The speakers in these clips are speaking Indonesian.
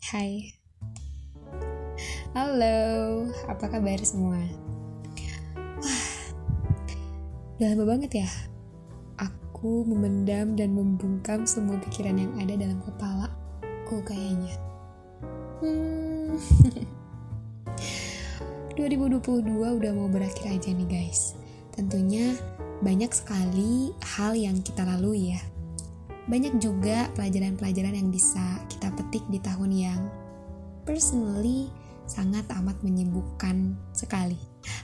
Hai Halo, apa kabar semua? Wah, udah lama banget ya Aku memendam dan membungkam semua pikiran yang ada dalam kepala Aku kayaknya hmm. 2022 udah mau berakhir aja nih guys Tentunya banyak sekali hal yang kita lalui ya banyak juga pelajaran-pelajaran yang bisa kita petik di tahun yang personally sangat amat menyibukkan sekali.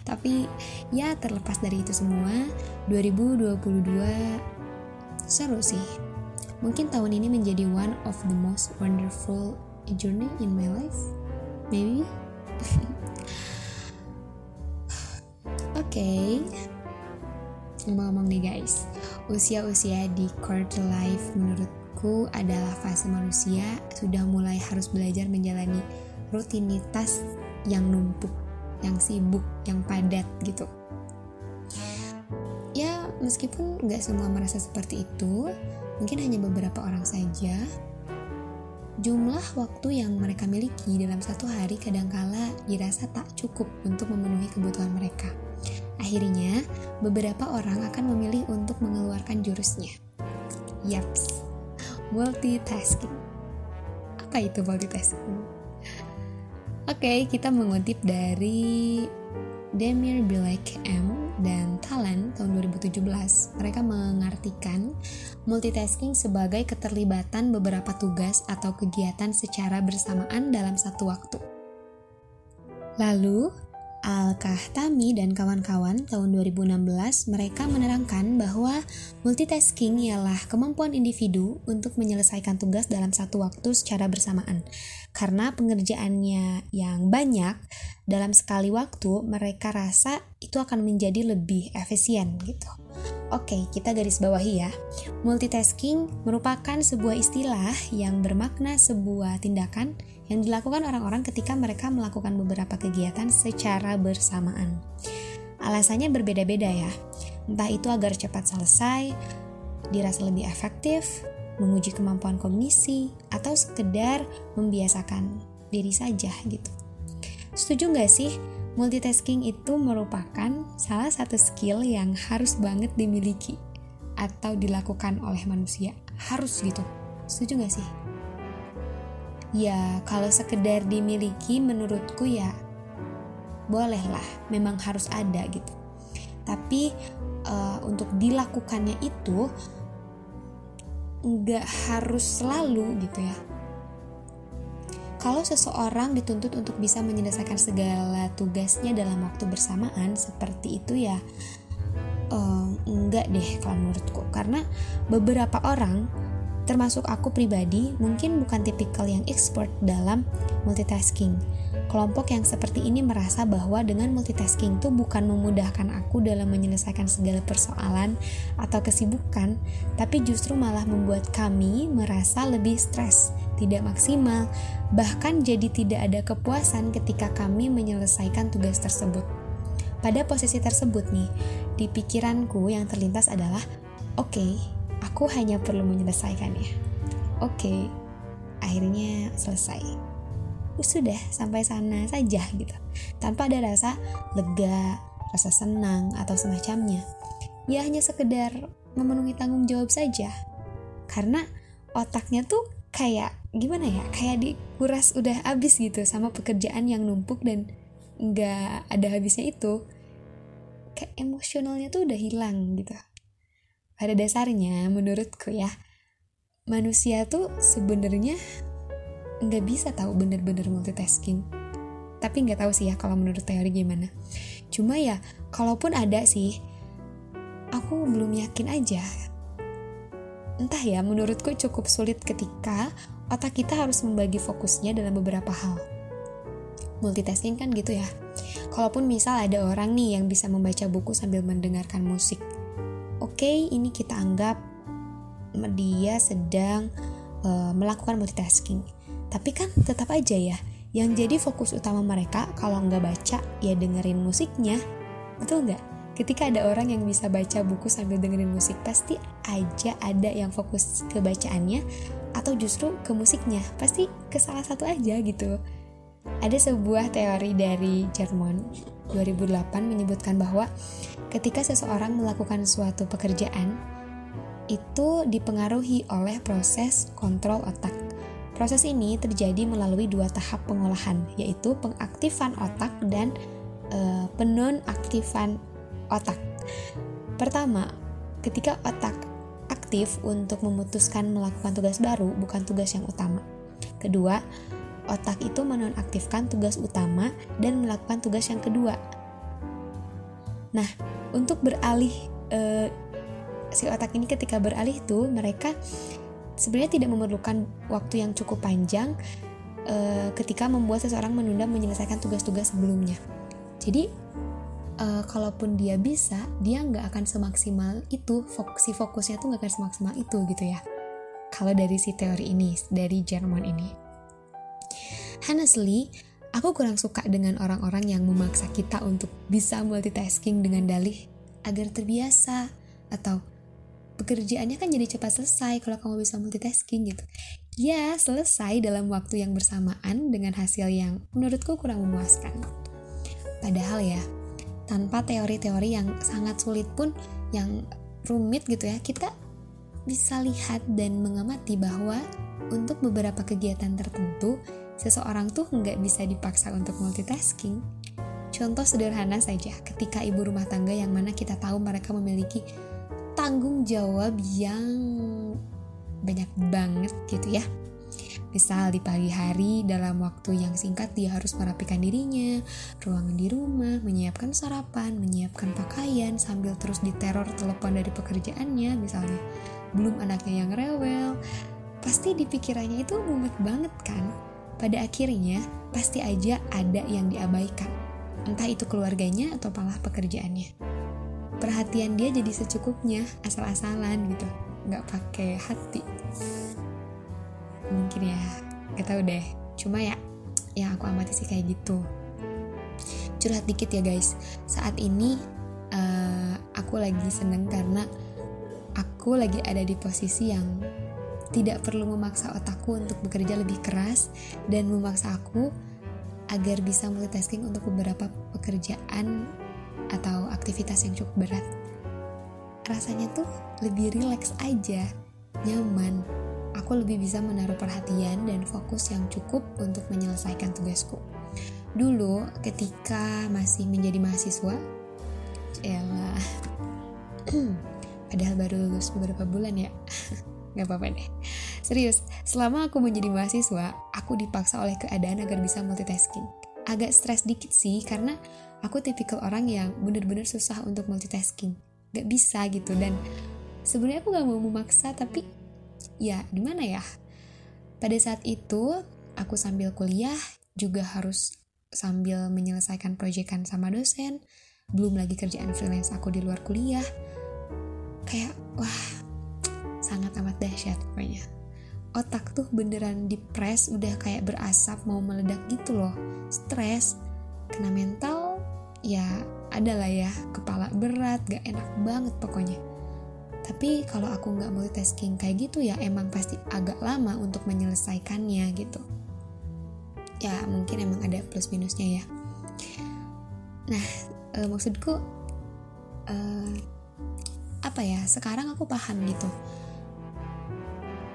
Tapi ya terlepas dari itu semua, 2022 seru sih. Mungkin tahun ini menjadi one of the most wonderful journey in my life. Maybe. Oke. Okay. Ngomong-ngomong nih guys, Usia-usia di quarter life menurutku adalah fase manusia sudah mulai harus belajar menjalani rutinitas yang numpuk, yang sibuk, yang padat gitu. Ya, meskipun nggak semua merasa seperti itu, mungkin hanya beberapa orang saja. Jumlah waktu yang mereka miliki dalam satu hari kadangkala dirasa tak cukup untuk memenuhi kebutuhan mereka. Akhirnya, beberapa orang akan memilih untuk mengeluarkan jurusnya. Yaps, multitasking. Apa itu multitasking? Oke, okay, kita mengutip dari Demir Bilek M dan Talent tahun 2017. Mereka mengartikan multitasking sebagai keterlibatan beberapa tugas atau kegiatan secara bersamaan dalam satu waktu. Lalu, Al-Kahtami dan kawan-kawan tahun 2016 mereka menerangkan bahwa multitasking ialah kemampuan individu untuk menyelesaikan tugas dalam satu waktu secara bersamaan. Karena pengerjaannya yang banyak dalam sekali waktu, mereka rasa itu akan menjadi lebih efisien gitu. Oke, kita garis bawahi ya. Multitasking merupakan sebuah istilah yang bermakna sebuah tindakan yang dilakukan orang-orang ketika mereka melakukan beberapa kegiatan secara bersamaan. Alasannya berbeda-beda ya, entah itu agar cepat selesai, dirasa lebih efektif, menguji kemampuan kognisi, atau sekedar membiasakan diri saja gitu. Setuju nggak sih? Multitasking itu merupakan salah satu skill yang harus banget dimiliki atau dilakukan oleh manusia. Harus gitu. Setuju nggak sih? ya kalau sekedar dimiliki menurutku ya bolehlah memang harus ada gitu tapi uh, untuk dilakukannya itu nggak harus selalu gitu ya kalau seseorang dituntut untuk bisa menyelesaikan segala tugasnya dalam waktu bersamaan seperti itu ya uh, enggak deh kalau menurutku karena beberapa orang Termasuk aku pribadi, mungkin bukan tipikal yang expert dalam multitasking. Kelompok yang seperti ini merasa bahwa dengan multitasking itu bukan memudahkan aku dalam menyelesaikan segala persoalan atau kesibukan, tapi justru malah membuat kami merasa lebih stres, tidak maksimal, bahkan jadi tidak ada kepuasan ketika kami menyelesaikan tugas tersebut. Pada posisi tersebut nih, di pikiranku yang terlintas adalah, oke, okay, Aku hanya perlu menyelesaikannya. Oke, okay, akhirnya selesai. Sudah sampai sana saja gitu, tanpa ada rasa lega, rasa senang atau semacamnya. Ya hanya sekedar memenuhi tanggung jawab saja. Karena otaknya tuh kayak gimana ya, kayak dikuras udah habis gitu sama pekerjaan yang numpuk dan nggak ada habisnya itu. Kayak emosionalnya tuh udah hilang gitu pada dasarnya menurutku ya manusia tuh sebenarnya nggak bisa tahu bener-bener multitasking. Tapi nggak tahu sih ya kalau menurut teori gimana. Cuma ya kalaupun ada sih aku belum yakin aja. Entah ya menurutku cukup sulit ketika otak kita harus membagi fokusnya dalam beberapa hal. Multitasking kan gitu ya. Kalaupun misal ada orang nih yang bisa membaca buku sambil mendengarkan musik. Oke okay, ini kita anggap dia sedang uh, melakukan multitasking tapi kan tetap aja ya yang jadi fokus utama mereka kalau nggak baca ya dengerin musiknya. Betul nggak? Ketika ada orang yang bisa baca buku sambil dengerin musik pasti aja ada yang fokus ke bacaannya atau justru ke musiknya. Pasti ke salah satu aja gitu. Ada sebuah teori dari Jerman 2008 menyebutkan bahwa ketika seseorang melakukan suatu pekerjaan itu dipengaruhi oleh proses kontrol otak. Proses ini terjadi melalui dua tahap pengolahan, yaitu pengaktifan otak dan e, penonaktifan otak. Pertama, ketika otak aktif untuk memutuskan melakukan tugas baru, bukan tugas yang utama. Kedua, otak itu menonaktifkan tugas utama dan melakukan tugas yang kedua. Nah, untuk beralih e, si otak ini ketika beralih tuh mereka sebenarnya tidak memerlukan waktu yang cukup panjang e, ketika membuat seseorang menunda menyelesaikan tugas-tugas sebelumnya. Jadi e, kalaupun dia bisa, dia nggak akan semaksimal itu, si fokusnya tuh nggak akan semaksimal itu gitu ya. Kalau dari si teori ini, dari Jerman ini. Honestly, aku kurang suka dengan orang-orang yang memaksa kita untuk bisa multitasking dengan dalih agar terbiasa atau pekerjaannya kan jadi cepat selesai kalau kamu bisa multitasking gitu. Ya, selesai dalam waktu yang bersamaan dengan hasil yang menurutku kurang memuaskan. Padahal ya, tanpa teori-teori yang sangat sulit pun yang rumit gitu ya, kita bisa lihat dan mengamati bahwa untuk beberapa kegiatan tertentu seseorang tuh nggak bisa dipaksa untuk multitasking. Contoh sederhana saja, ketika ibu rumah tangga yang mana kita tahu mereka memiliki tanggung jawab yang banyak banget gitu ya. Misal di pagi hari dalam waktu yang singkat dia harus merapikan dirinya, ruangan di rumah, menyiapkan sarapan, menyiapkan pakaian sambil terus diteror telepon dari pekerjaannya misalnya. Belum anaknya yang rewel, pasti di pikirannya itu mumet banget kan pada akhirnya pasti aja ada yang diabaikan, entah itu keluarganya atau malah pekerjaannya. Perhatian dia jadi secukupnya, asal-asalan gitu, nggak pakai hati. Mungkin ya, gak tau deh. Cuma ya, yang aku amati sih kayak gitu. Curhat dikit ya guys, saat ini uh, aku lagi seneng karena aku lagi ada di posisi yang tidak perlu memaksa otakku untuk bekerja lebih keras dan memaksa aku agar bisa multitasking untuk beberapa pekerjaan atau aktivitas yang cukup berat. Rasanya tuh lebih rileks aja, nyaman. Aku lebih bisa menaruh perhatian dan fokus yang cukup untuk menyelesaikan tugasku. Dulu ketika masih menjadi mahasiswa, ya padahal baru lulus beberapa bulan ya. Gak apa-apa deh. Serius, selama aku menjadi mahasiswa, aku dipaksa oleh keadaan agar bisa multitasking. Agak stres dikit sih, karena aku tipikal orang yang bener-bener susah untuk multitasking. Gak bisa gitu, dan sebenarnya aku gak mau memaksa, tapi ya gimana ya? Pada saat itu, aku sambil kuliah, juga harus sambil menyelesaikan proyekan sama dosen, belum lagi kerjaan freelance aku di luar kuliah. Kayak, wah sangat amat dahsyat pokoknya otak tuh beneran dipres udah kayak berasap mau meledak gitu loh stres kena mental ya adalah ya kepala berat gak enak banget pokoknya tapi kalau aku nggak multitasking kayak gitu ya emang pasti agak lama untuk menyelesaikannya gitu ya mungkin emang ada plus minusnya ya nah e, maksudku e, apa ya sekarang aku paham gitu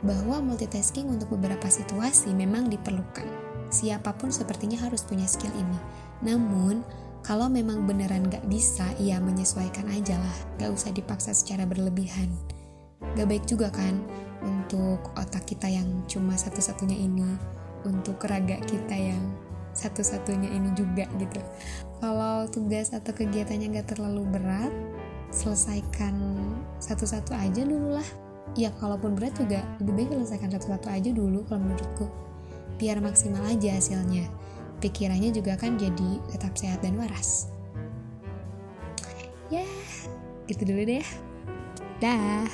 bahwa multitasking untuk beberapa situasi memang diperlukan. Siapa pun sepertinya harus punya skill ini. Namun, kalau memang beneran gak bisa, ya menyesuaikan aja lah. Gak usah dipaksa secara berlebihan. Gak baik juga kan untuk otak kita yang cuma satu-satunya ini, untuk raga kita yang satu-satunya ini juga gitu. Kalau tugas atau kegiatannya gak terlalu berat, selesaikan satu-satu aja dulu lah ya kalaupun berat juga lebih baik selesaikan satu-satu aja dulu kalau menurutku biar maksimal aja hasilnya pikirannya juga kan jadi tetap sehat dan waras. Ya gitu dulu deh dah